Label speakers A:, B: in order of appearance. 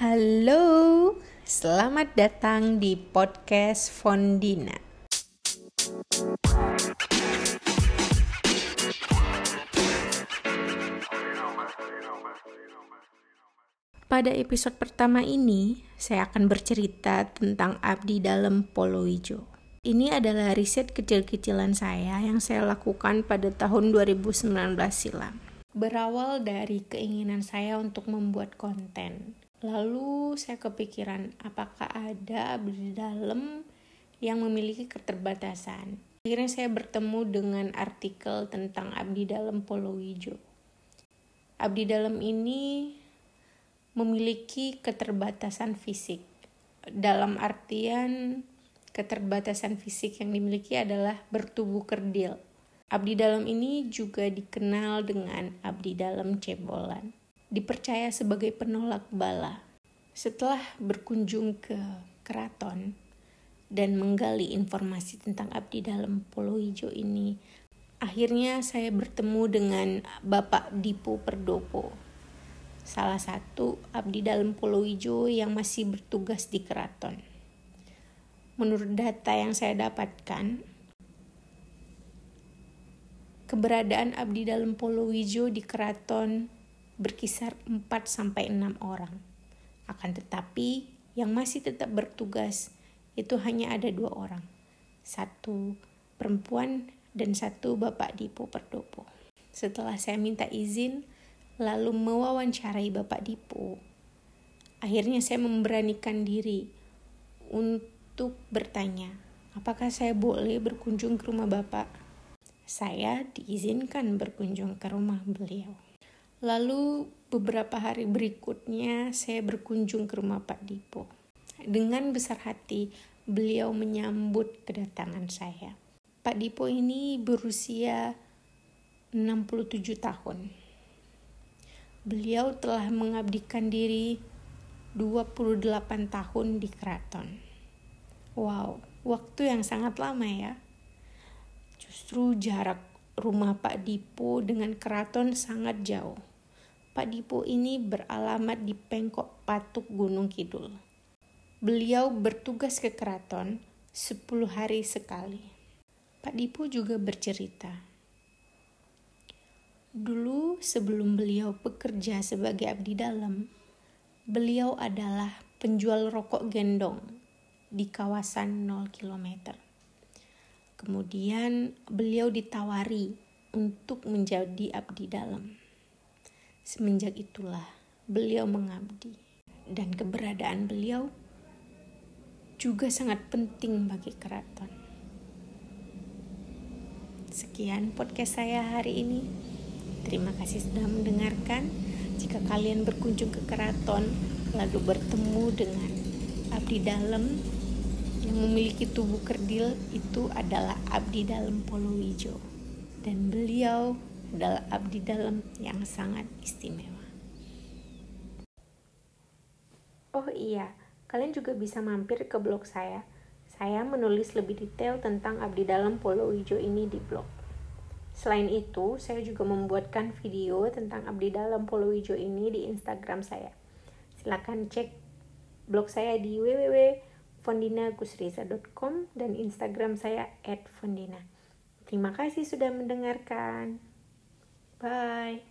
A: Halo, selamat datang di podcast Fondina. Pada episode pertama ini, saya akan bercerita tentang abdi dalam Polowijo. Ini adalah riset kecil-kecilan saya yang saya lakukan pada tahun 2019 silam. Berawal dari keinginan saya untuk membuat konten. Lalu saya kepikiran apakah ada abdi dalam yang memiliki keterbatasan. Akhirnya saya bertemu dengan artikel tentang abdi dalam Polowijo. Abdi dalam ini memiliki keterbatasan fisik. Dalam artian keterbatasan fisik yang dimiliki adalah bertubuh kerdil. Abdi dalam ini juga dikenal dengan abdi dalam cebolan. Dipercaya sebagai penolak bala. Setelah berkunjung ke keraton dan menggali informasi tentang abdi dalam Polo Hijau ini, akhirnya saya bertemu dengan Bapak Dipo Perdopo salah satu abdi dalam Pulau Ijo yang masih bertugas di keraton. Menurut data yang saya dapatkan, keberadaan abdi dalam Pulau Ijo di keraton berkisar 4 sampai 6 orang. Akan tetapi yang masih tetap bertugas itu hanya ada dua orang. Satu perempuan dan satu Bapak Dipo Perdopo. Setelah saya minta izin, lalu mewawancarai Bapak Dipo. Akhirnya saya memberanikan diri untuk bertanya, apakah saya boleh berkunjung ke rumah Bapak? Saya diizinkan berkunjung ke rumah beliau. Lalu beberapa hari berikutnya saya berkunjung ke rumah Pak Dipo. Dengan besar hati, beliau menyambut kedatangan saya. Pak Dipo ini berusia 67 tahun Beliau telah mengabdikan diri 28 tahun di keraton. Wow, waktu yang sangat lama ya. Justru jarak rumah Pak Dipo dengan keraton sangat jauh. Pak Dipo ini beralamat di Pengkok Patuk Gunung Kidul. Beliau bertugas ke keraton 10 hari sekali. Pak Dipo juga bercerita, Dulu sebelum beliau bekerja sebagai abdi dalam, beliau adalah penjual rokok gendong di kawasan 0 km. Kemudian beliau ditawari untuk menjadi abdi dalam. Semenjak itulah beliau mengabdi dan keberadaan beliau juga sangat penting bagi keraton. Sekian podcast saya hari ini. Terima kasih sudah mendengarkan. Jika kalian berkunjung ke keraton lalu bertemu dengan abdi dalam yang memiliki tubuh kerdil itu adalah abdi dalam Polowijo dan beliau abdi dalam yang sangat istimewa. Oh iya, kalian juga bisa mampir ke blog saya. Saya menulis lebih detail tentang abdi dalam Polowijo ini di blog. Selain itu, saya juga membuatkan video tentang Abdi Dalam Polowijo ini di Instagram saya. Silahkan cek blog saya di www.fondinagusriza.com dan Instagram saya @fondina. Terima kasih sudah mendengarkan. Bye.